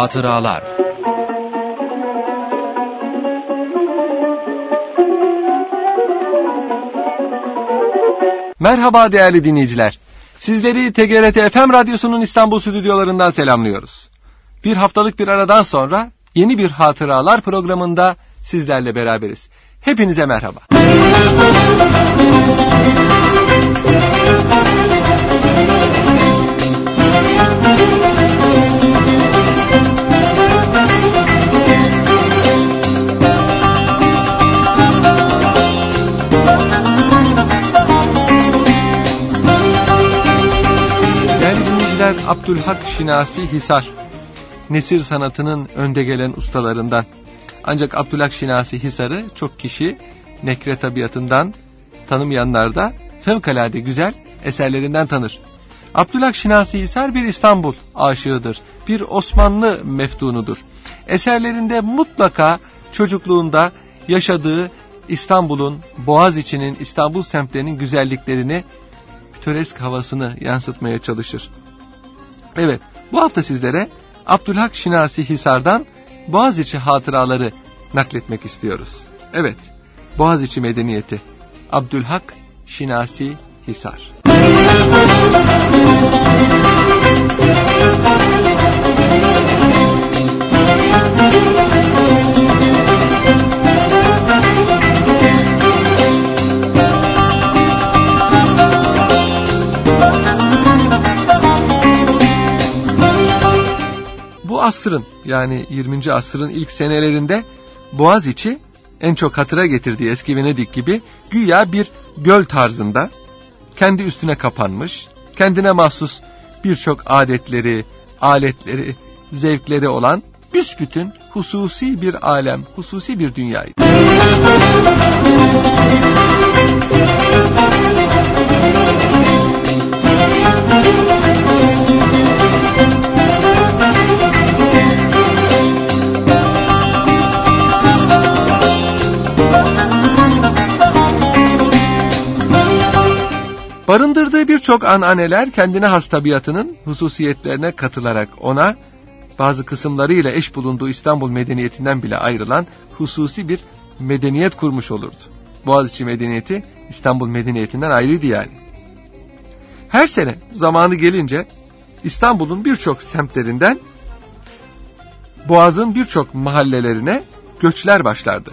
Hatıralar Merhaba değerli dinleyiciler. Sizleri TGRT FM Radyosu'nun İstanbul stüdyolarından selamlıyoruz. Bir haftalık bir aradan sonra yeni bir hatıralar programında sizlerle beraberiz. Hepinize merhaba. Eser Abdülhak Şinasi Hisar, nesir sanatının önde gelen ustalarından. Ancak Abdülhak Şinasi Hisar'ı çok kişi nekre tabiatından tanımayanlar da fevkalade güzel eserlerinden tanır. Abdülhak Şinasi Hisar bir İstanbul aşığıdır. Bir Osmanlı meftunudur. Eserlerinde mutlaka çocukluğunda yaşadığı İstanbul'un, Boğaziçi'nin, İstanbul semtlerinin güzelliklerini, pitoresk havasını yansıtmaya çalışır. Evet, bu hafta sizlere Abdülhak Şinasi Hisar'dan Boğaziçi hatıraları nakletmek istiyoruz. Evet, Boğaziçi medeniyeti. Abdülhak Şinasi Hisar. Asrın yani 20. asrın ilk senelerinde Boğaziçi en çok hatıra getirdiği eski Venedik gibi güya bir göl tarzında kendi üstüne kapanmış, kendine mahsus birçok adetleri, aletleri, zevkleri olan büsbütün hususi bir alem, hususi bir dünyaydı. Barındırdığı birçok ananeler kendine has tabiatının hususiyetlerine katılarak ona bazı kısımlarıyla eş bulunduğu İstanbul medeniyetinden bile ayrılan hususi bir medeniyet kurmuş olurdu. Boğaziçi medeniyeti İstanbul medeniyetinden ayrıydı yani. Her sene zamanı gelince İstanbul'un birçok semtlerinden Boğaz'ın birçok mahallelerine göçler başlardı.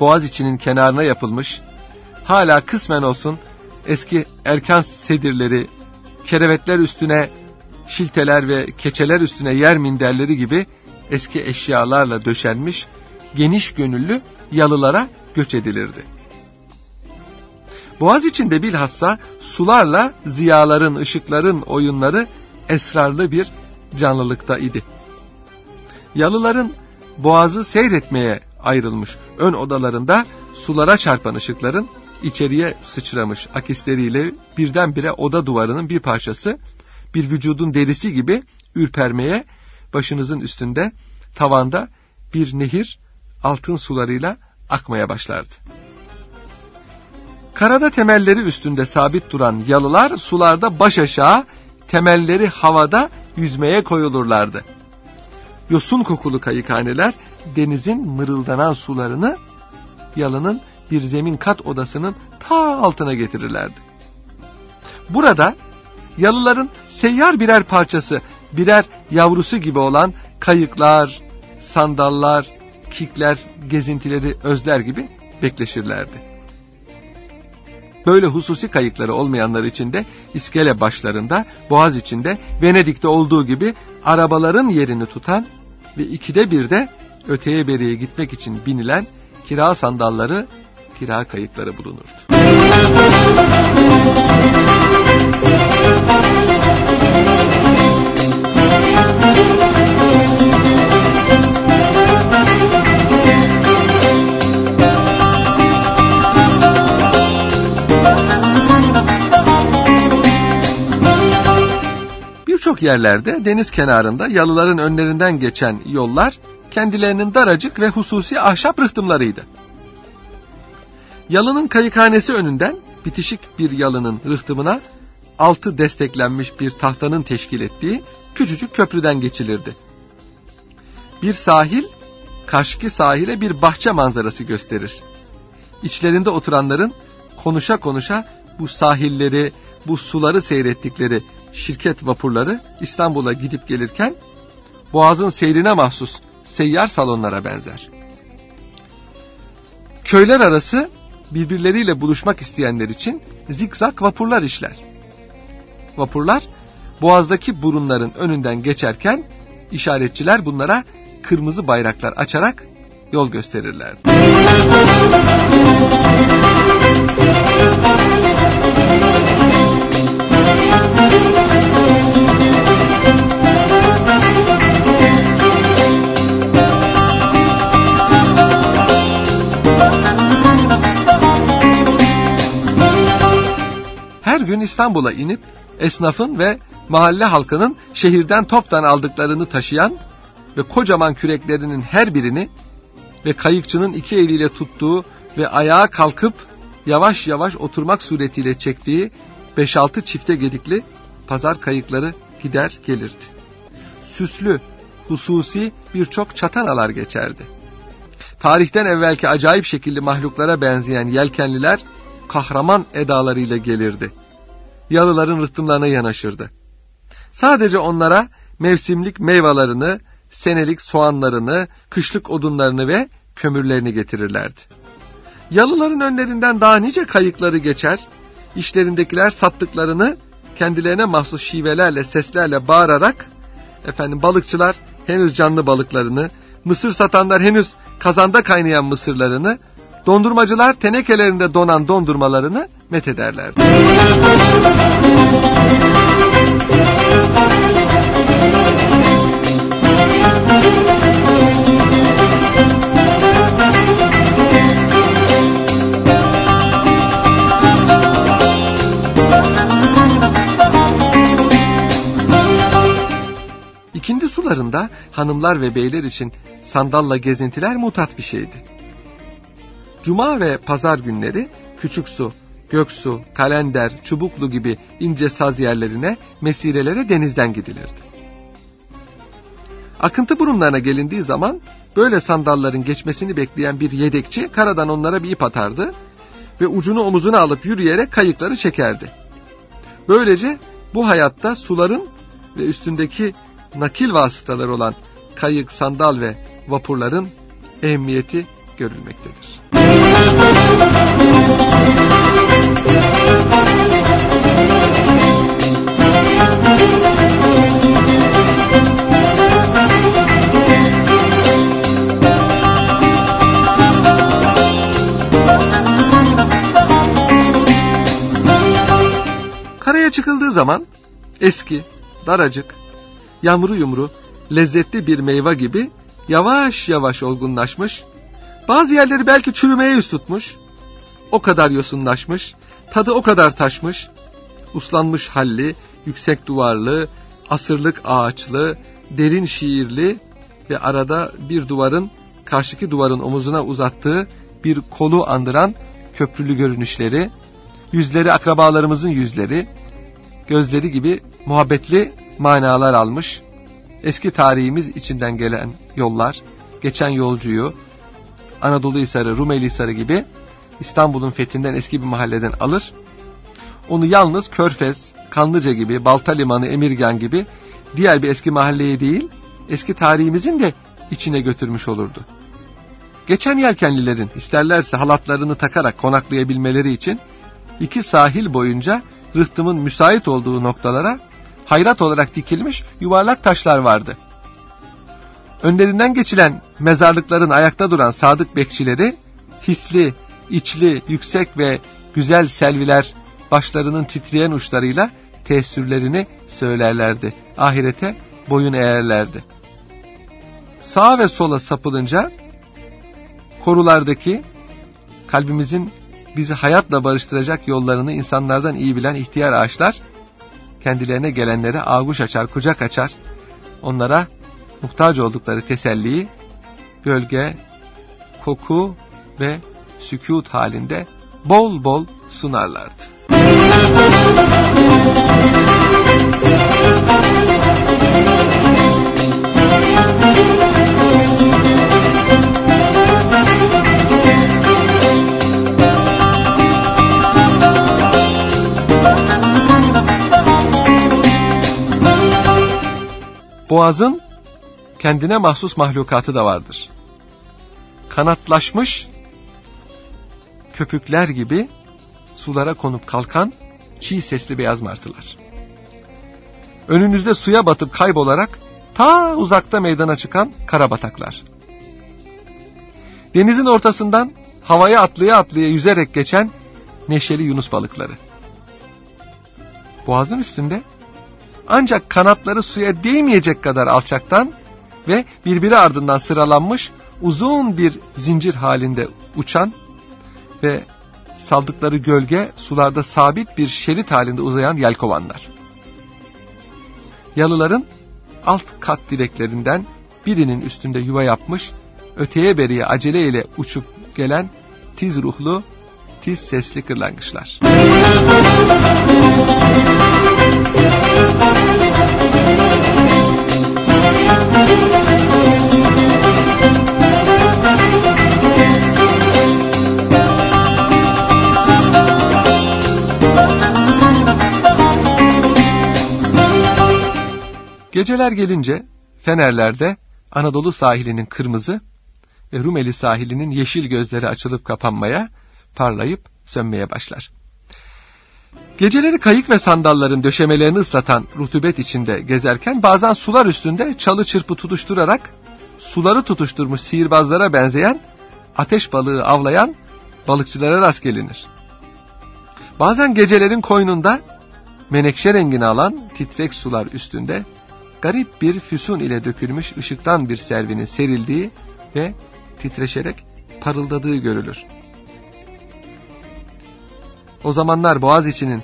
Boğaziçi'nin kenarına yapılmış, hala kısmen olsun eski erkan sedirleri, kerevetler üstüne şilteler ve keçeler üstüne yer minderleri gibi eski eşyalarla döşenmiş geniş gönüllü yalılara göç edilirdi. Boğaz içinde bilhassa sularla ziyaların, ışıkların oyunları esrarlı bir canlılıkta idi. Yalıların boğazı seyretmeye ayrılmış ön odalarında sulara çarpan ışıkların içeriye sıçramış akisleriyle birdenbire oda duvarının bir parçası bir vücudun derisi gibi ürpermeye başınızın üstünde tavanda bir nehir altın sularıyla akmaya başlardı. Karada temelleri üstünde sabit duran yalılar sularda baş aşağı temelleri havada yüzmeye koyulurlardı. Yosun kokulu kayıkhaneler denizin mırıldanan sularını yalının bir zemin kat odasının ta altına getirirlerdi. Burada yalıların seyyar birer parçası, birer yavrusu gibi olan kayıklar, sandallar, kikler, gezintileri özler gibi bekleşirlerdi. Böyle hususi kayıkları olmayanlar için de iskele başlarında, boğaz içinde Venedik'te olduğu gibi arabaların yerini tutan ve ikide bir de öteye beriye gitmek için binilen kira sandalları kira kayıtları bulunurdu. Birçok yerlerde deniz kenarında yalıların önlerinden geçen yollar kendilerinin daracık ve hususi ahşap rıhtımlarıydı. Yalının kayıkhanesi önünden bitişik bir yalının rıhtımına altı desteklenmiş bir tahtanın teşkil ettiği küçücük köprüden geçilirdi. Bir sahil, karşıki sahile bir bahçe manzarası gösterir. İçlerinde oturanların konuşa konuşa bu sahilleri, bu suları seyrettikleri şirket vapurları İstanbul'a gidip gelirken boğazın seyrine mahsus seyyar salonlara benzer. Köyler arası birbirleriyle buluşmak isteyenler için zikzak vapurlar işler. Vapurlar boğazdaki burunların önünden geçerken işaretçiler bunlara kırmızı bayraklar açarak yol gösterirler. Her gün İstanbul'a inip esnafın ve mahalle halkının şehirden toptan aldıklarını taşıyan ve kocaman küreklerinin her birini ve kayıkçının iki eliyle tuttuğu ve ayağa kalkıp yavaş yavaş oturmak suretiyle çektiği 5-6 çifte gedikli pazar kayıkları gider gelirdi. Süslü, hususi birçok çatanalar geçerdi. Tarihten evvelki acayip şekilli mahluklara benzeyen yelkenliler kahraman edalarıyla gelirdi. Yalıların rıhtımlarına yanaşırdı. Sadece onlara mevsimlik meyvelerini, senelik soğanlarını, kışlık odunlarını ve kömürlerini getirirlerdi. Yalıların önlerinden daha nice kayıkları geçer, işlerindekiler sattıklarını kendilerine mahsus şivelerle, seslerle bağırarak, efendim balıkçılar henüz canlı balıklarını, mısır satanlar henüz kazanda kaynayan mısırlarını, dondurmacılar tenekelerinde donan dondurmalarını methederlerdi. İkindi sularında hanımlar ve beyler için sandalla gezintiler mutat bir şeydi. Cuma ve pazar günleri Küçük Su, Göksu, Kalender, Çubuklu gibi ince saz yerlerine, mesirelere denizden gidilirdi. Akıntı burunlarına gelindiği zaman böyle sandalların geçmesini bekleyen bir yedekçi karadan onlara bir ip atardı ve ucunu omuzuna alıp yürüyerek kayıkları çekerdi. Böylece bu hayatta suların ve üstündeki nakil vasıtaları olan kayık, sandal ve vapurların ehemmiyeti görülmektedir. Karaya çıkıldığı zaman eski, daracık, yamru yumru, lezzetli bir meyve gibi yavaş yavaş olgunlaşmış, bazı yerleri belki çürümeye yüz tutmuş, o kadar yosunlaşmış, tadı o kadar taşmış, uslanmış halli, yüksek duvarlı, asırlık ağaçlı, derin şiirli ve arada bir duvarın karşıki duvarın omuzuna uzattığı bir kolu andıran köprülü görünüşleri, yüzleri akrabalarımızın yüzleri, gözleri gibi muhabbetli manalar almış, eski tarihimiz içinden gelen yollar, geçen yolcuyu, Anadolu Hisarı, Rumeli Hisarı gibi İstanbul'un fethinden eski bir mahalleden alır, onu yalnız Körfez, Kanlıca gibi, Balta Limanı, Emirgan gibi diğer bir eski mahalleye değil, eski tarihimizin de içine götürmüş olurdu. Geçen yelkenlilerin isterlerse halatlarını takarak konaklayabilmeleri için iki sahil boyunca rıhtımın müsait olduğu noktalara hayrat olarak dikilmiş yuvarlak taşlar vardı. Önlerinden geçilen mezarlıkların ayakta duran sadık bekçileri hisli, içli, yüksek ve güzel selviler başlarının titreyen uçlarıyla teessürlerini söylerlerdi. Ahirete boyun eğerlerdi. Sağa ve sola sapılınca korulardaki kalbimizin bizi hayatla barıştıracak yollarını insanlardan iyi bilen ihtiyar ağaçlar kendilerine gelenlere ağuş açar, kucak açar. Onlara muhtaç oldukları teselliyi gölge, koku ve sükut halinde bol bol sunarlardı. Boğazın kendine mahsus mahlukatı da vardır. Kanatlaşmış köpükler gibi sulara konup kalkan çiğ sesli beyaz martılar. Önünüzde suya batıp kaybolarak ta uzakta meydana çıkan karabataklar. Denizin ortasından havaya atlaya atlaya yüzerek geçen neşeli yunus balıkları. Boğazın üstünde ancak kanatları suya değmeyecek kadar alçaktan ve birbiri ardından sıralanmış uzun bir zincir halinde uçan ve saldıkları gölge sularda sabit bir şerit halinde uzayan yelkovanlar. Yalıların alt kat direklerinden birinin üstünde yuva yapmış, öteye beriye aceleyle uçup gelen tiz ruhlu, tiz sesli kırlangıçlar. Geceler gelince Fenerler'de Anadolu sahilinin kırmızı ve Rumeli sahilinin yeşil gözleri açılıp kapanmaya, parlayıp sönmeye başlar. Geceleri kayık ve sandalların döşemelerini ıslatan rutubet içinde gezerken bazen sular üstünde çalı çırpı tutuşturarak suları tutuşturmuş sihirbazlara benzeyen ateş balığı avlayan balıkçılara rast gelinir. Bazen gecelerin koynunda menekşe rengini alan titrek sular üstünde garip bir füsun ile dökülmüş ışıktan bir servinin serildiği ve titreşerek parıldadığı görülür. O zamanlar Boğaz içinin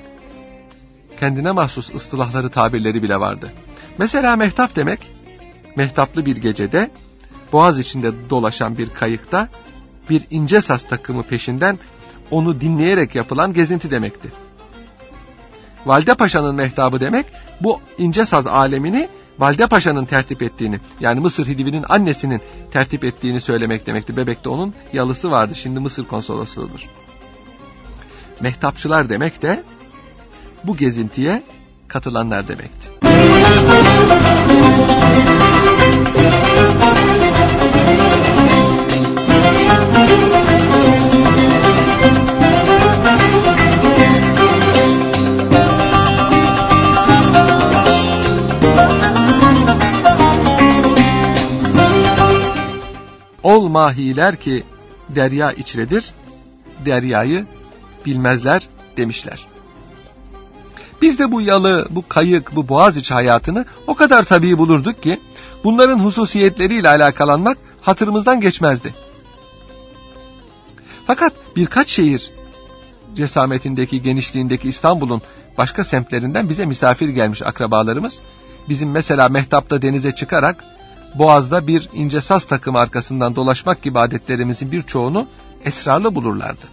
kendine mahsus ıstılahları tabirleri bile vardı. Mesela mehtap demek, mehtaplı bir gecede Boğaz içinde dolaşan bir kayıkta bir ince saz takımı peşinden onu dinleyerek yapılan gezinti demekti. Valide Paşa'nın mehtabı demek bu ince saz alemini Valide Paşa'nın tertip ettiğini yani Mısır Hidivi'nin annesinin tertip ettiğini söylemek demekti. Bebek'te onun yalısı vardı şimdi Mısır konsolosluğudur. Mehtapçılar demek de bu gezintiye katılanlar demekti. Ol mahiler ki derya içredir, deryayı bilmezler demişler. Biz de bu yalı, bu kayık, bu boğaz hayatını o kadar tabii bulurduk ki bunların hususiyetleriyle alakalanmak hatırımızdan geçmezdi. Fakat birkaç şehir cesametindeki, genişliğindeki İstanbul'un başka semtlerinden bize misafir gelmiş akrabalarımız, bizim mesela Mehtap'ta denize çıkarak Boğaz'da bir ince saz takımı arkasından dolaşmak gibi adetlerimizin birçoğunu esrarlı bulurlardı.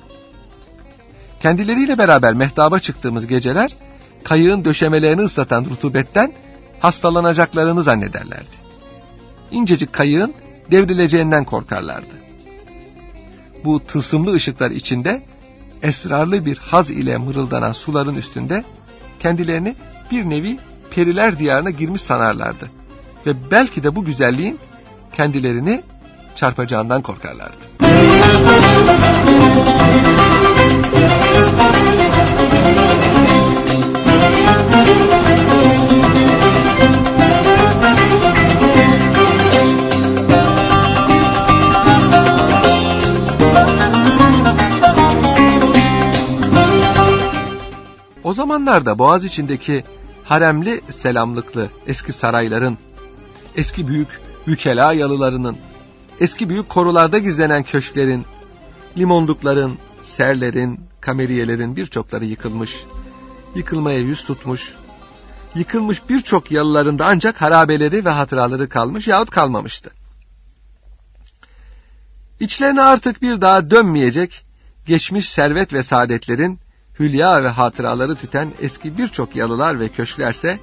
Kendileriyle beraber mehtaba çıktığımız geceler, kayığın döşemelerini ıslatan rutubetten hastalanacaklarını zannederlerdi. İncecik kayığın devrileceğinden korkarlardı. Bu tılsımlı ışıklar içinde esrarlı bir haz ile mırıldanan suların üstünde kendilerini bir nevi periler diyarına girmiş sanarlardı ve belki de bu güzelliğin kendilerini çarpacağından korkarlardı. O zamanlarda Boğaz içindeki haremli selamlıklı eski sarayların eski büyük vükela yalılarının, eski büyük korularda gizlenen köşklerin, limondukların, serlerin, kameriyelerin birçokları yıkılmış, yıkılmaya yüz tutmuş, yıkılmış birçok yalılarında ancak harabeleri ve hatıraları kalmış yahut kalmamıştı. İçlerine artık bir daha dönmeyecek geçmiş servet ve saadetlerin hülya ve hatıraları tüten eski birçok yalılar ve köşklerse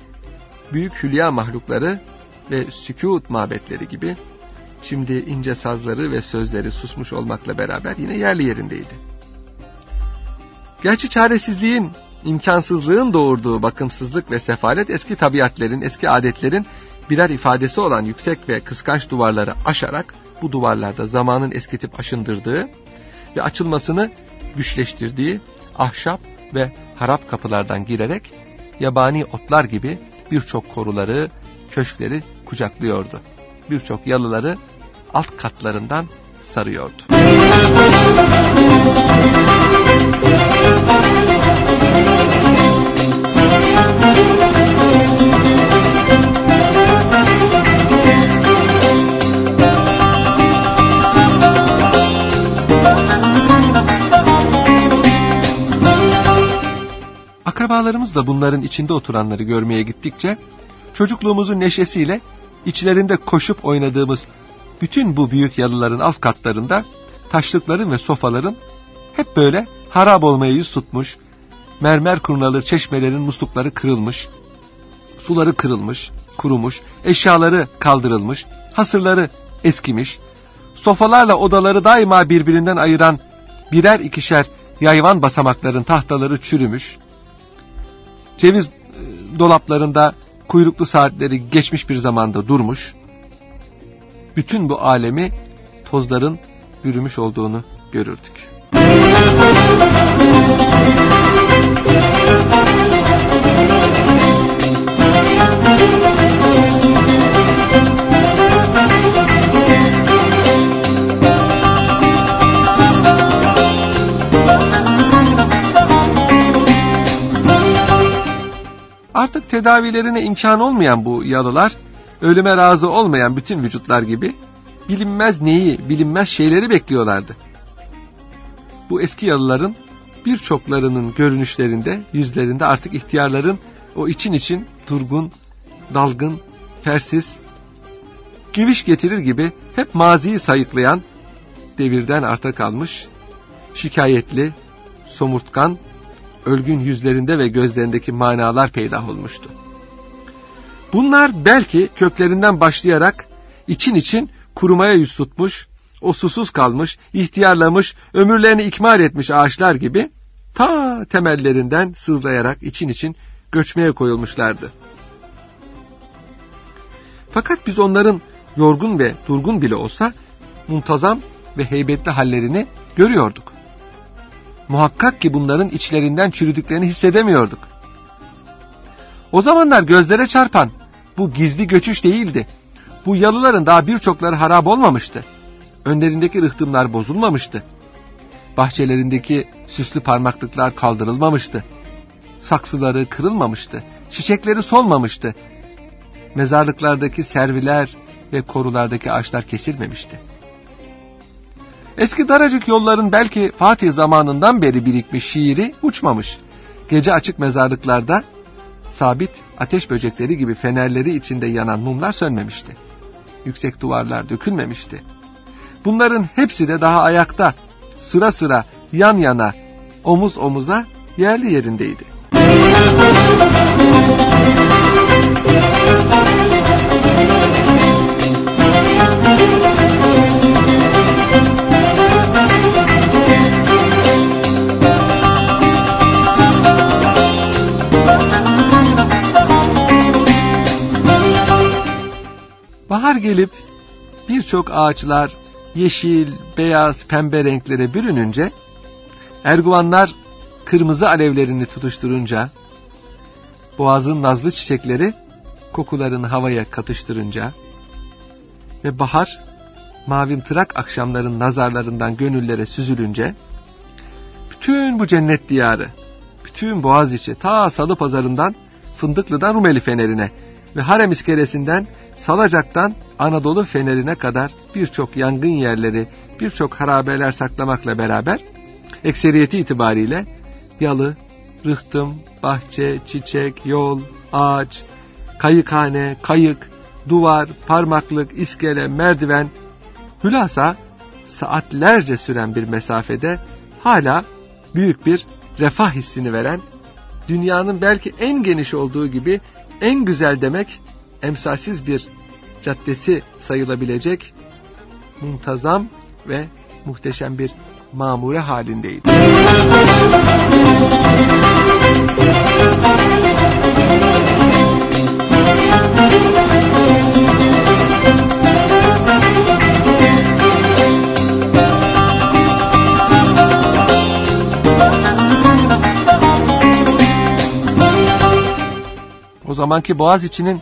büyük hülya mahlukları ve sükut mabetleri gibi şimdi ince sazları ve sözleri susmuş olmakla beraber yine yerli yerindeydi. Gerçi çaresizliğin, imkansızlığın doğurduğu bakımsızlık ve sefalet eski tabiatlerin, eski adetlerin birer ifadesi olan yüksek ve kıskanç duvarları aşarak bu duvarlarda zamanın eskitip aşındırdığı ve açılmasını güçleştirdiği ahşap ve harap kapılardan girerek yabani otlar gibi birçok koruları, köşkleri kucaklıyordu. Birçok yalıları alt katlarından sarıyordu. Akrabalarımız da bunların içinde oturanları görmeye gittikçe çocukluğumuzun neşesiyle içlerinde koşup oynadığımız bütün bu büyük yalıların alt katlarında taşlıkların ve sofaların hep böyle harap olmaya yüz tutmuş, mermer kurnalı çeşmelerin muslukları kırılmış, suları kırılmış, kurumuş, eşyaları kaldırılmış, hasırları eskimiş, sofalarla odaları daima birbirinden ayıran birer ikişer yayvan basamakların tahtaları çürümüş, ceviz e, dolaplarında kuyruklu saatleri geçmiş bir zamanda durmuş, bütün bu alemi tozların bürümüş olduğunu görürdük. Artık tedavilerine imkan olmayan bu yalılar, ölüme razı olmayan bütün vücutlar gibi bilinmez neyi, bilinmez şeyleri bekliyorlardı. Bu eski yalıların birçoklarının görünüşlerinde, yüzlerinde artık ihtiyarların o için için durgun, dalgın, persiz, giviş getirir gibi hep maziyi sayıklayan, devirden arta kalmış, şikayetli, somurtkan, ölgün yüzlerinde ve gözlerindeki manalar peydah olmuştu. Bunlar belki köklerinden başlayarak için için kurumaya yüz tutmuş, o susuz kalmış, ihtiyarlamış, ömürlerini ikmal etmiş ağaçlar gibi ta temellerinden sızlayarak için için göçmeye koyulmuşlardı. Fakat biz onların yorgun ve durgun bile olsa muntazam ve heybetli hallerini görüyorduk. Muhakkak ki bunların içlerinden çürüdüklerini hissedemiyorduk. O zamanlar gözlere çarpan bu gizli göçüş değildi. Bu yalıların daha birçokları harap olmamıştı. Önlerindeki rıhtımlar bozulmamıştı. Bahçelerindeki süslü parmaklıklar kaldırılmamıştı. Saksıları kırılmamıştı. Çiçekleri solmamıştı. Mezarlıklardaki serviler ve korulardaki ağaçlar kesilmemişti. Eski daracık yolların belki Fatih zamanından beri birikmiş şiiri uçmamış. Gece açık mezarlıklarda sabit ateş böcekleri gibi fenerleri içinde yanan mumlar sönmemişti. Yüksek duvarlar dökülmemişti. Bunların hepsi de daha ayakta, sıra sıra, yan yana, omuz omuza yerli yerindeydi. Bahar gelip birçok ağaçlar yeşil, beyaz, pembe renklere bürününce, erguvanlar kırmızı alevlerini tutuşturunca, boğazın nazlı çiçekleri kokularını havaya katıştırınca ve bahar mavimtırak akşamların nazarlarından gönüllere süzülünce, bütün bu cennet diyarı, bütün boğaz içi ta salı pazarından Fındıklı'dan Rumeli Feneri'ne ve Harem iskelesinden Salacak'tan Anadolu Feneri'ne kadar birçok yangın yerleri, birçok harabeler saklamakla beraber ekseriyeti itibariyle yalı, rıhtım, bahçe, çiçek, yol, ağaç, kayıkhane, kayık, duvar, parmaklık, iskele, merdiven, hülasa saatlerce süren bir mesafede hala büyük bir refah hissini veren, dünyanın belki en geniş olduğu gibi en güzel demek emsalsiz bir caddesi sayılabilecek muntazam ve muhteşem bir mamure halindeydi. O zamanki Boğaziçi'nin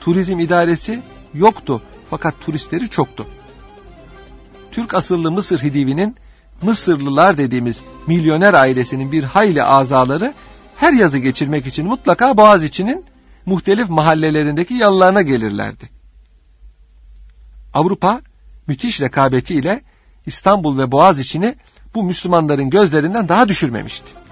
turizm idaresi yoktu fakat turistleri çoktu. Türk asıllı Mısır Hidivi'nin Mısırlılar dediğimiz milyoner ailesinin bir hayli azaları her yazı geçirmek için mutlaka Boğaziçi'nin muhtelif mahallelerindeki yalılarına gelirlerdi. Avrupa müthiş rekabetiyle İstanbul ve Boğaziçi'ni bu Müslümanların gözlerinden daha düşürmemişti.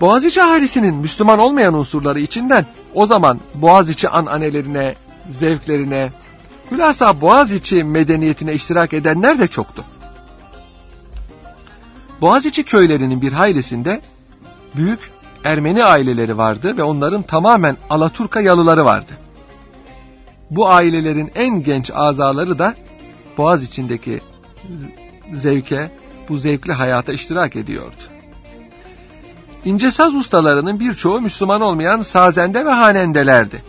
Boğaziçi ahalisinin Müslüman olmayan unsurları içinden o zaman Boğaziçi ananelerine, zevklerine, hülasa Boğaziçi medeniyetine iştirak edenler de çoktu. Boğaziçi köylerinin bir haylisinde büyük Ermeni aileleri vardı ve onların tamamen Alaturka yalıları vardı. Bu ailelerin en genç azaları da Boğaz içindeki zevke, bu zevkli hayata iştirak ediyordu. İnce saz ustalarının birçoğu Müslüman olmayan sazende ve hanendelerdi.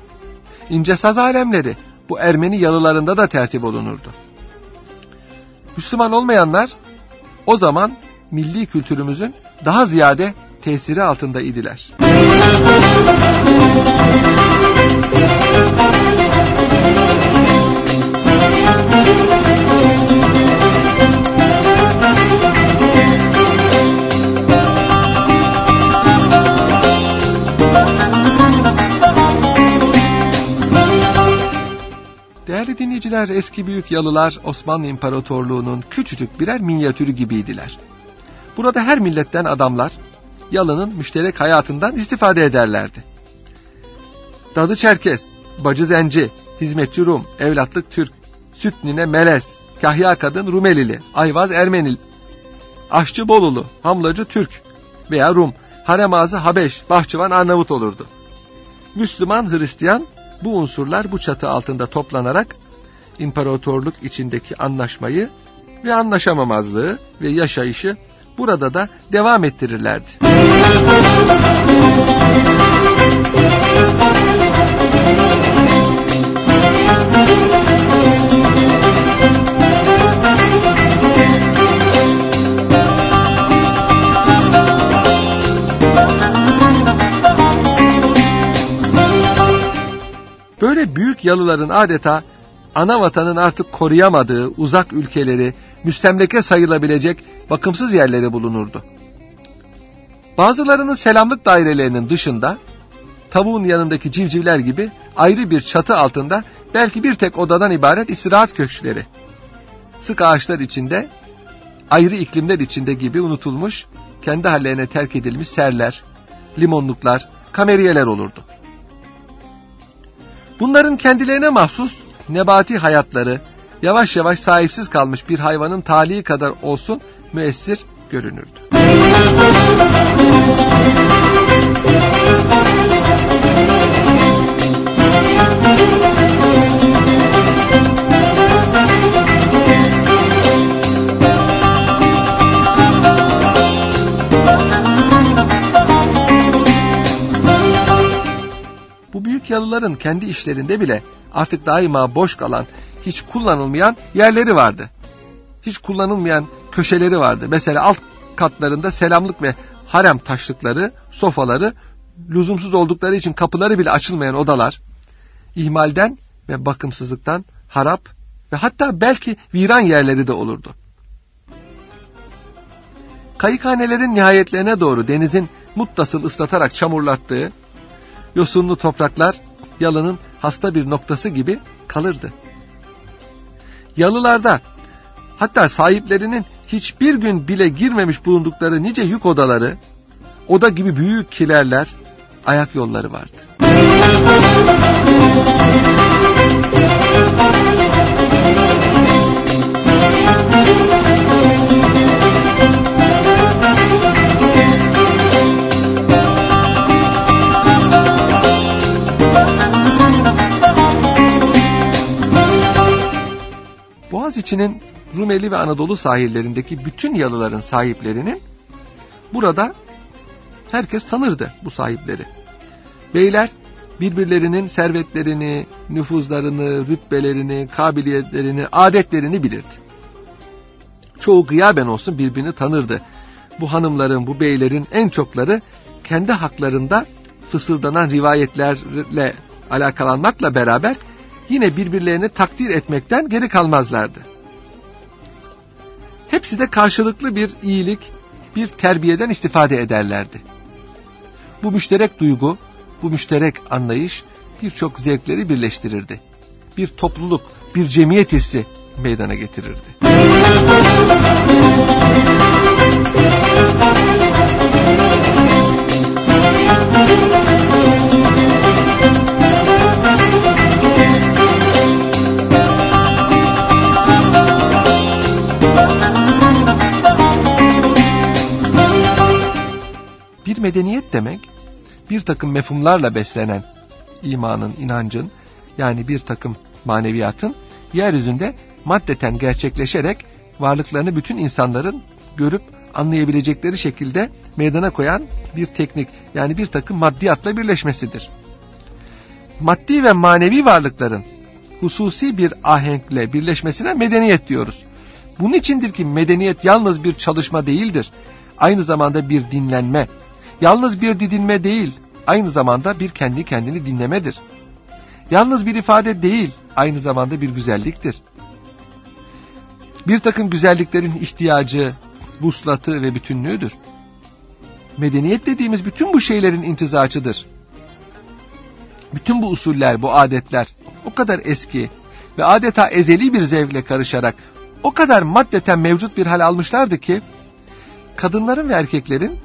İnce saz alemleri bu Ermeni yalılarında da tertip olunurdu. Müslüman olmayanlar o zaman milli kültürümüzün daha ziyade tesiri altında idiler. Değerli dinleyiciler, eski büyük yalılar Osmanlı İmparatorluğu'nun küçücük birer minyatürü gibiydiler. Burada her milletten adamlar yalının müşterek hayatından istifade ederlerdi. Dadı Çerkes, Bacı Zenci, Hizmetçi Rum, Evlatlık Türk, Süt Nine Melez, Kahya Kadın Rumelili, Ayvaz Ermenil, Aşçı Bolulu, Hamlacı Türk veya Rum, Haremazı Habeş, Bahçıvan Arnavut olurdu. Müslüman, Hristiyan bu unsurlar bu çatı altında toplanarak imparatorluk içindeki anlaşmayı ve anlaşamamazlığı ve yaşayışı burada da devam ettirirlerdi. Böyle büyük yalıların adeta ana vatanın artık koruyamadığı uzak ülkeleri, müstemleke sayılabilecek bakımsız yerleri bulunurdu. Bazılarının selamlık dairelerinin dışında, tavuğun yanındaki civcivler gibi ayrı bir çatı altında belki bir tek odadan ibaret istirahat köşkleri, sık ağaçlar içinde, ayrı iklimler içinde gibi unutulmuş, kendi hallerine terk edilmiş serler, limonluklar, kameriyeler olurdu. Bunların kendilerine mahsus nebati hayatları yavaş yavaş sahipsiz kalmış bir hayvanın talihi kadar olsun müessir görünürdü. Bu büyük yalıların kendi işlerinde bile artık daima boş kalan, hiç kullanılmayan yerleri vardı. Hiç kullanılmayan köşeleri vardı. Mesela alt katlarında selamlık ve harem taşlıkları, sofaları, lüzumsuz oldukları için kapıları bile açılmayan odalar, ihmalden ve bakımsızlıktan harap ve hatta belki viran yerleri de olurdu. Kayıkhanelerin nihayetlerine doğru denizin muttasıl ıslatarak çamurlattığı yosunlu topraklar yalının hasta bir noktası gibi kalırdı. Yalılarda hatta sahiplerinin hiçbir gün bile girmemiş bulundukları nice yük odaları, oda gibi büyük kilerler, ayak yolları vardı. Boğaziçi'nin Rumeli ve Anadolu sahillerindeki bütün yalıların sahiplerinin burada herkes tanırdı bu sahipleri. Beyler birbirlerinin servetlerini, nüfuzlarını, rütbelerini, kabiliyetlerini, adetlerini bilirdi. Çoğu gıyaben olsun birbirini tanırdı. Bu hanımların, bu beylerin en çokları kendi haklarında fısıldanan rivayetlerle alakalanmakla beraber yine birbirlerini takdir etmekten geri kalmazlardı. Hepsi de karşılıklı bir iyilik, bir terbiyeden istifade ederlerdi. Bu müşterek duygu, bu müşterek anlayış birçok zevkleri birleştirirdi. Bir topluluk, bir cemiyet hissi meydana getirirdi. Medeniyet demek, bir takım mefhumlarla beslenen imanın, inancın, yani bir takım maneviyatın yeryüzünde maddeten gerçekleşerek varlıklarını bütün insanların görüp anlayabilecekleri şekilde meydana koyan bir teknik yani bir takım maddiyatla birleşmesidir. Maddi ve manevi varlıkların hususi bir ahenkle birleşmesine medeniyet diyoruz. Bunun içindir ki medeniyet yalnız bir çalışma değildir. Aynı zamanda bir dinlenme, yalnız bir didinme değil, aynı zamanda bir kendi kendini dinlemedir. Yalnız bir ifade değil, aynı zamanda bir güzelliktir. Bir takım güzelliklerin ihtiyacı, buslatı ve bütünlüğüdür. Medeniyet dediğimiz bütün bu şeylerin imtizacıdır. Bütün bu usuller, bu adetler o kadar eski ve adeta ezeli bir zevkle karışarak o kadar maddeten mevcut bir hal almışlardı ki kadınların ve erkeklerin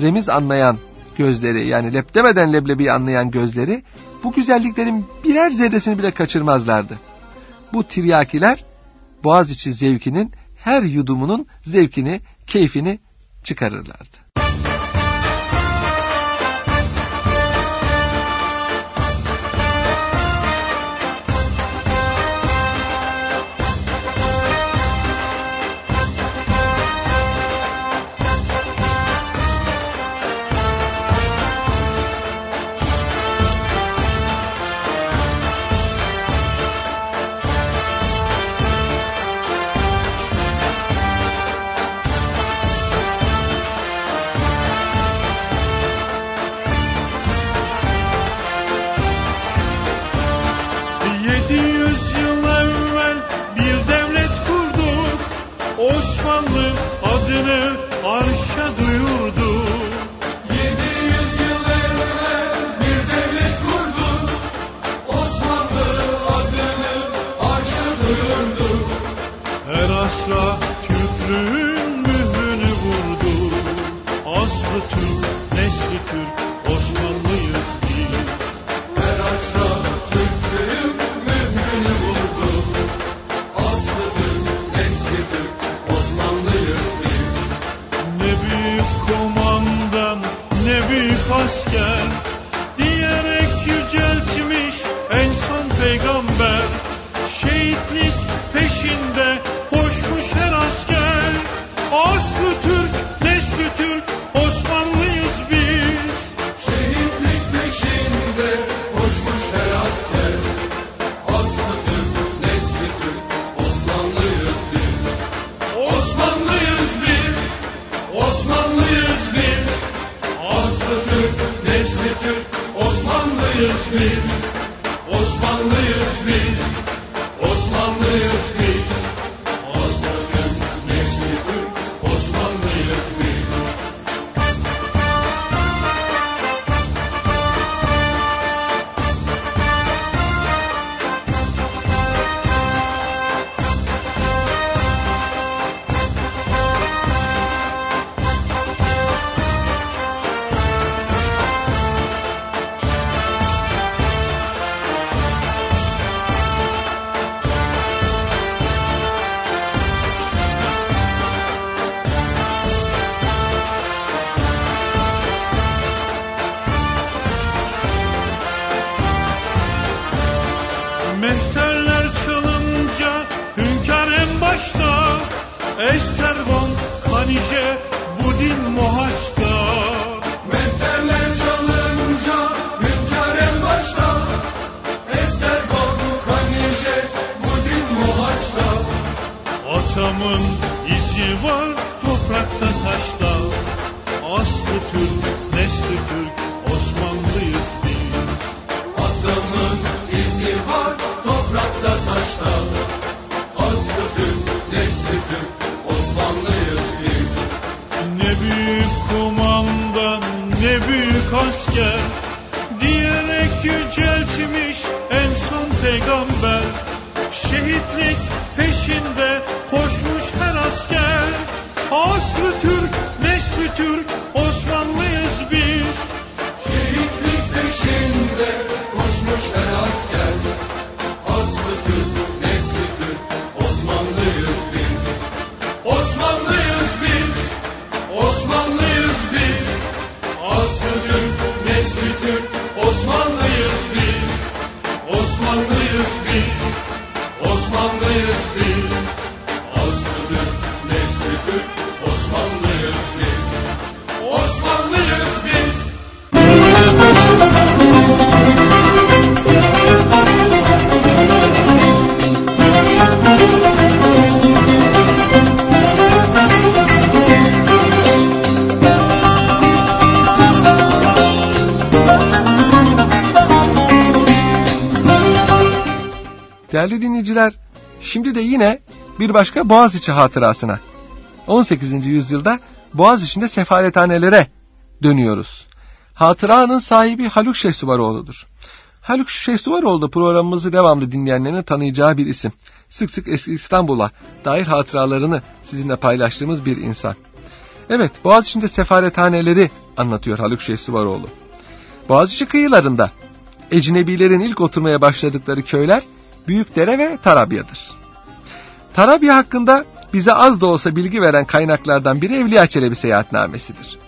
remiz anlayan gözleri yani lep demeden leblebi anlayan gözleri bu güzelliklerin birer zerresini bile kaçırmazlardı. Bu tiryakiler Boğaziçi zevkinin her yudumunun zevkini, keyfini çıkarırlardı. Türk, neşli Türk. Şimdi de yine bir başka Boğaziçi hatırasına. 18. yüzyılda Boğaziçi'nde sefarethanelere dönüyoruz. Hatıranın sahibi Haluk Şehsuvaroğlu'dur. Haluk Şehsuvaroğlu da programımızı devamlı dinleyenlerin tanıyacağı bir isim. Sık sık eski İstanbul'a dair hatıralarını sizinle paylaştığımız bir insan. Evet, Boğaziçi'nde sefarethaneleri anlatıyor Haluk Şehsuvaroğlu. Boğaziçi kıyılarında ecnebilerin ilk oturmaya başladıkları köyler Büyükdere ve Tarabya'dır. Tarabya hakkında bize az da olsa bilgi veren kaynaklardan biri Evliya Çelebi seyahatnamesidir.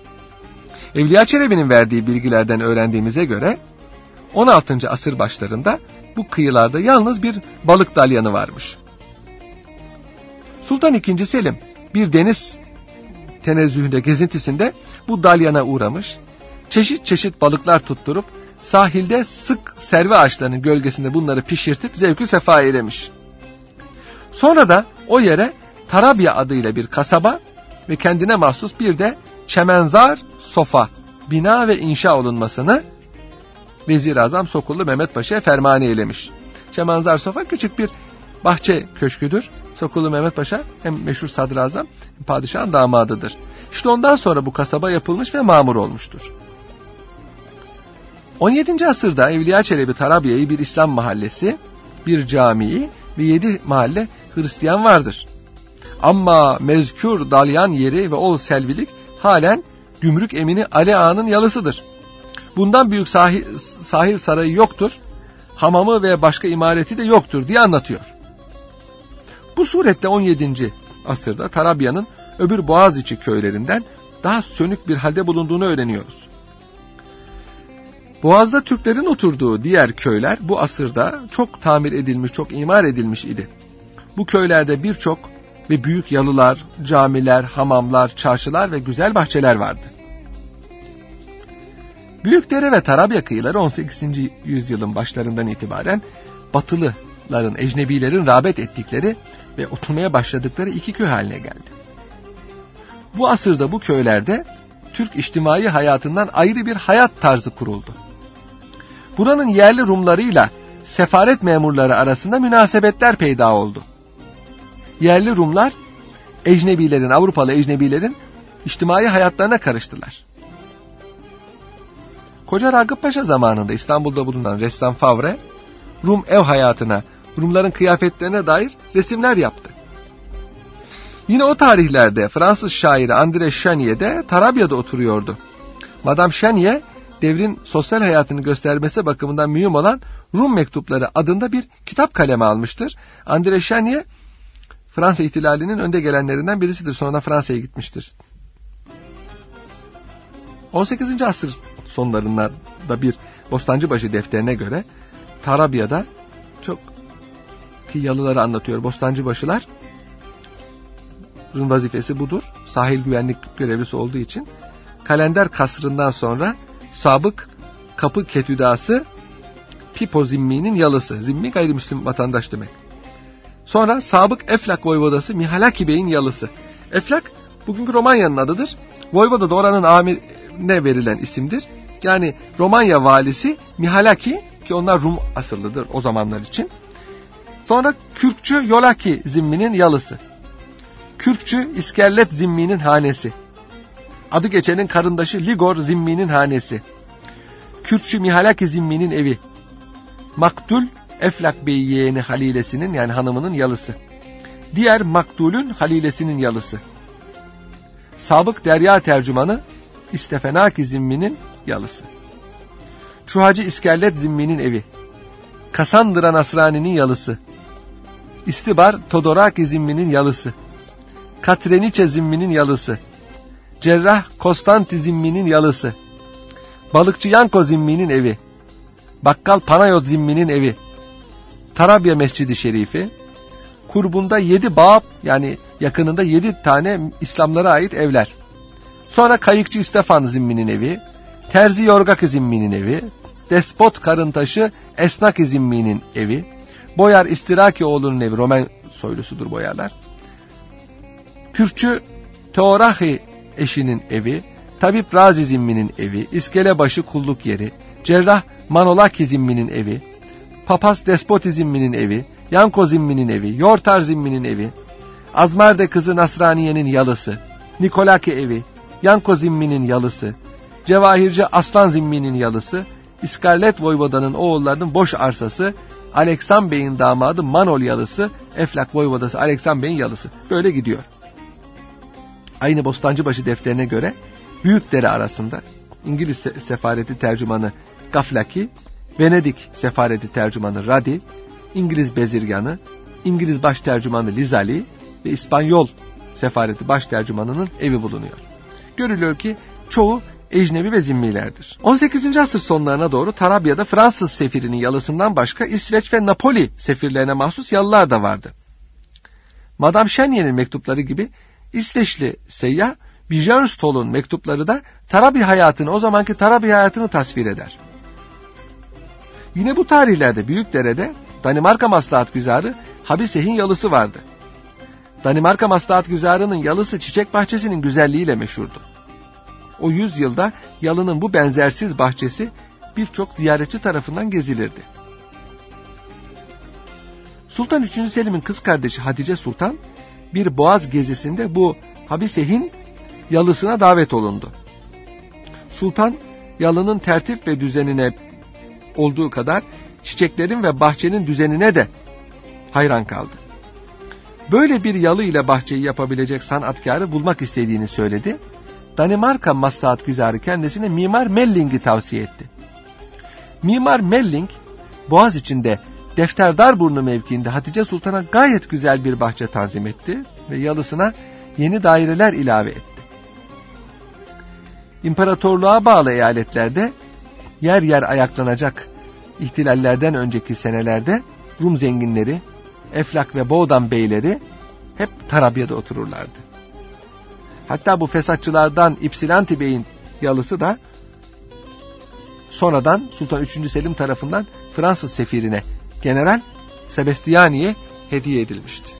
Evliya Çelebi'nin verdiği bilgilerden öğrendiğimize göre 16. asır başlarında bu kıyılarda yalnız bir balık dalyanı varmış. Sultan II. Selim bir deniz tenezzühünde gezintisinde bu dalyana uğramış, çeşit çeşit balıklar tutturup sahilde sık servi ağaçlarının gölgesinde bunları pişirtip zevkü sefa eylemiş. Sonra da o yere Tarabya adıyla bir kasaba ve kendine mahsus bir de çemenzar sofa, bina ve inşa olunmasını Vezir-i Azam Sokullu Mehmet Paşa'ya ferman eylemiş. Çemenzar sofa küçük bir bahçe köşküdür. Sokullu Mehmet Paşa hem meşhur sadrazam hem padişahın damadıdır. İşte ondan sonra bu kasaba yapılmış ve mamur olmuştur. 17. asırda Evliya Çelebi Tarabya'yı bir İslam mahallesi, bir camii ve yedi mahalle Hristiyan vardır. Ama mezkür dalyan yeri ve ol selvilik halen gümrük emini Ali Ağa'nın yalısıdır. Bundan büyük sahil, sahil sarayı yoktur, hamamı ve başka imareti de yoktur diye anlatıyor. Bu surette 17. asırda Tarabya'nın öbür Boğaziçi köylerinden daha sönük bir halde bulunduğunu öğreniyoruz. Boğaz'da Türklerin oturduğu diğer köyler bu asırda çok tamir edilmiş, çok imar edilmiş idi. Bu köylerde birçok ve büyük yalılar, camiler, hamamlar, çarşılar ve güzel bahçeler vardı. Büyükdere ve Tarabya kıyıları 18. yüzyılın başlarından itibaren Batılıların, ecnebilerin rağbet ettikleri ve oturmaya başladıkları iki köy haline geldi. Bu asırda bu köylerde Türk içtimai hayatından ayrı bir hayat tarzı kuruldu. Buranın yerli Rumlarıyla sefaret memurları arasında münasebetler peyda oldu. Yerli Rumlar ecnebilerin, Avrupalı ecnebilerin içtimai hayatlarına karıştılar. Koca Ragıp Paşa zamanında İstanbul'da bulunan ressam Favre, Rum ev hayatına, Rumların kıyafetlerine dair resimler yaptı. Yine o tarihlerde Fransız şairi André Chenier de Tarabya'da oturuyordu. Madame Chenier, devrin sosyal hayatını göstermesi bakımından mühim olan Rum Mektupları adında bir kitap kaleme almıştır. André Chenier, Fransa ihtilalinin önde gelenlerinden birisidir. Sonra Fransa'ya gitmiştir. 18. asır sonlarında bir Bostancıbaşı defterine göre Tarabya'da çok ki yalıları anlatıyor Bostancıbaşılar vazifesi budur. sahil güvenlik görevlisi olduğu için kalender kasrından sonra sabık kapı ketüdası Pipo Zimmi'nin yalısı. Zimmi gayrimüslim vatandaş demek. Sonra sabık Eflak Voyvodası Mihalaki Bey'in yalısı. Eflak bugünkü Romanya'nın adıdır. Voyvoda da oranın amirine verilen isimdir. Yani Romanya valisi Mihalaki ki onlar Rum asıllıdır o zamanlar için. Sonra Kürkçü Yolaki Zimmi'nin yalısı. Kürkçü İskerlet Zimmi'nin hanesi. Adı geçenin karındaşı Ligor Zimmi'nin hanesi. Kürkçü Mihalaki Zimmi'nin evi. Maktul Eflak Bey yeğeni Halilesinin yani hanımının yalısı. Diğer Maktul'ün Halilesinin yalısı. Sabık Derya tercümanı İstefenaki Zimmi'nin yalısı. Çuhacı İskerlet Zimmi'nin evi. Kasandıra Nasrani'nin yalısı. İstibar Todoraki Zimmi'nin yalısı. Katreniçe Zimmi'nin yalısı. Cerrah Konstanti Zimmi'nin yalısı. Balıkçı Yanko Zimmi'nin evi. Bakkal Panayot Zimmi'nin evi. Tarabya Mescidi Şerifi. Kurbunda yedi bağ yani yakınında yedi tane İslamlara ait evler. Sonra Kayıkçı İstefan Zimmi'nin evi. Terzi Yorgak Zimmi'nin evi. Despot Karıntaşı Esnak Zimmi'nin evi. Boyar İstirakioğlu'nun evi. Roman soylusudur boyarlar. Kürkçü Teorahi eşinin evi. Tabip Razi Zimmi'nin evi. İskelebaşı kulluk yeri. Cerrah Manolaki Zimmi'nin evi. Papaz Despoti Zimmi'nin evi. Yanko Zimmi'nin evi. Yortar Zimmi'nin evi. Azmerde kızı Nasraniye'nin yalısı. Nikolaki evi. Yanko Zimmi'nin yalısı. Cevahirci Aslan Zimmi'nin yalısı. İskarlet Voyvoda'nın oğullarının boş arsası. Aleksan Bey'in damadı Manol yalısı. Eflak Voyvodası Aleksan Bey'in yalısı. Böyle gidiyor. Aynı Bostancıbaşı defterine göre Büyükdere arasında İngiliz sefareti tercümanı Gaflaki, Venedik sefareti tercümanı Radi, İngiliz bezirganı, İngiliz baş tercümanı Lizali ve İspanyol sefareti baş tercümanının evi bulunuyor. Görülüyor ki çoğu ecnebi ve zimmilerdir. 18. asır sonlarına doğru Tarabya'da Fransız sefirinin yalısından başka İsveç ve Napoli sefirlerine mahsus yalılar da vardı. Madame Chenier'in mektupları gibi İsveçli seyyah Björnstol'un mektupları da Tarabya hayatını, o zamanki Tarabya hayatını tasvir eder. Yine bu tarihlerde Büyükdere'de Danimarka maslahat güzarı Habisehin yalısı vardı. Danimarka maslahat güzarının yalısı çiçek bahçesinin güzelliğiyle meşhurdu. O yüzyılda yalının bu benzersiz bahçesi birçok ziyaretçi tarafından gezilirdi. Sultan 3. Selim'in kız kardeşi Hatice Sultan bir boğaz gezisinde bu Habisehin yalısına davet olundu. Sultan yalının tertip ve düzenine olduğu kadar çiçeklerin ve bahçenin düzenine de hayran kaldı. Böyle bir yalı ile bahçeyi yapabilecek sanatkarı bulmak istediğini söyledi. Danimarka maslahat güzarı kendisine Mimar Melling'i tavsiye etti. Mimar Melling, Boğaz içinde Defterdar Burnu mevkiinde Hatice Sultan'a gayet güzel bir bahçe tanzim etti ve yalısına yeni daireler ilave etti. İmparatorluğa bağlı eyaletlerde yer yer ayaklanacak ihtilallerden önceki senelerde Rum zenginleri, Eflak ve Boğdan beyleri hep Tarabya'da otururlardı. Hatta bu fesatçılardan İpsilanti Bey'in yalısı da sonradan Sultan 3. Selim tarafından Fransız sefirine General Sebastiani'ye hediye edilmişti.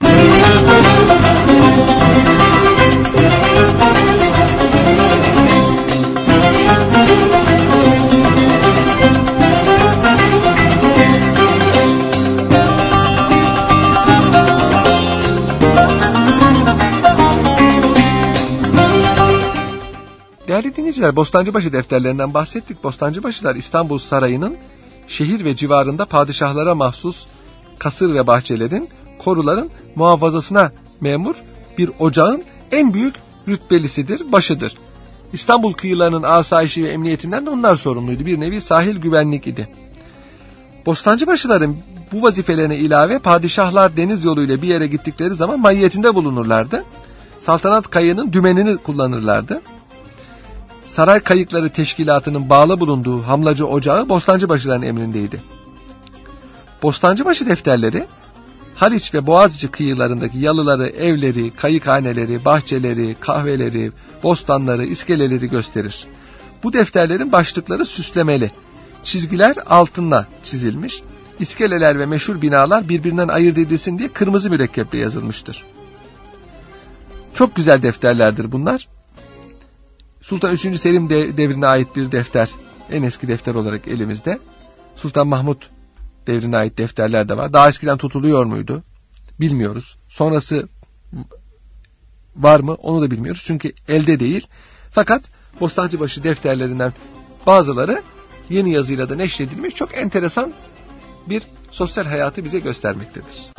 Değerli dinleyiciler, Bostancıbaşı defterlerinden bahsettik. Bostancıbaşılar İstanbul Sarayı'nın şehir ve civarında padişahlara mahsus kasır ve bahçelerin, koruların muhafazasına memur bir ocağın en büyük rütbelisidir, başıdır. İstanbul kıyılarının asayişi ve emniyetinden de onlar sorumluydu. Bir nevi sahil güvenlik idi. Bostancıbaşıların bu vazifelerine ilave padişahlar deniz yoluyla bir yere gittikleri zaman mahiyetinde bulunurlardı. Saltanat kayığının dümenini kullanırlardı. Saray Kayıkları Teşkilatı'nın bağlı bulunduğu Hamlacı Ocağı Bostancıbaşıların emrindeydi. Bostancıbaşı defterleri Haliç ve Boğaziçi kıyılarındaki yalıları, evleri, kayıkhaneleri, bahçeleri, kahveleri, bostanları, iskeleleri gösterir. Bu defterlerin başlıkları süslemeli. Çizgiler altınla çizilmiş. İskeleler ve meşhur binalar birbirinden ayırt edilsin diye kırmızı mürekkeple yazılmıştır. Çok güzel defterlerdir bunlar. Sultan 3. Selim devrine ait bir defter. En eski defter olarak elimizde. Sultan Mahmut devrine ait defterler de var. Daha eskiden tutuluyor muydu? Bilmiyoruz. Sonrası var mı? Onu da bilmiyoruz. Çünkü elde değil. Fakat Bostancıbaşı defterlerinden bazıları yeni yazıyla da neşredilmiş çok enteresan bir sosyal hayatı bize göstermektedir.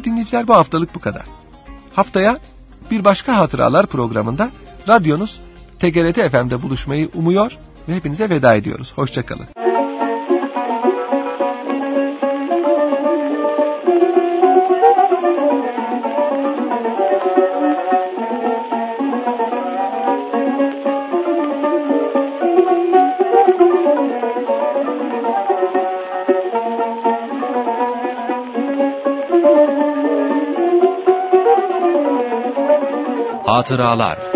Değerli dinleyiciler bu haftalık bu kadar. Haftaya bir başka hatıralar programında radyonuz TGRT FM'de buluşmayı umuyor ve hepinize veda ediyoruz. Hoşçakalın. Hatıralar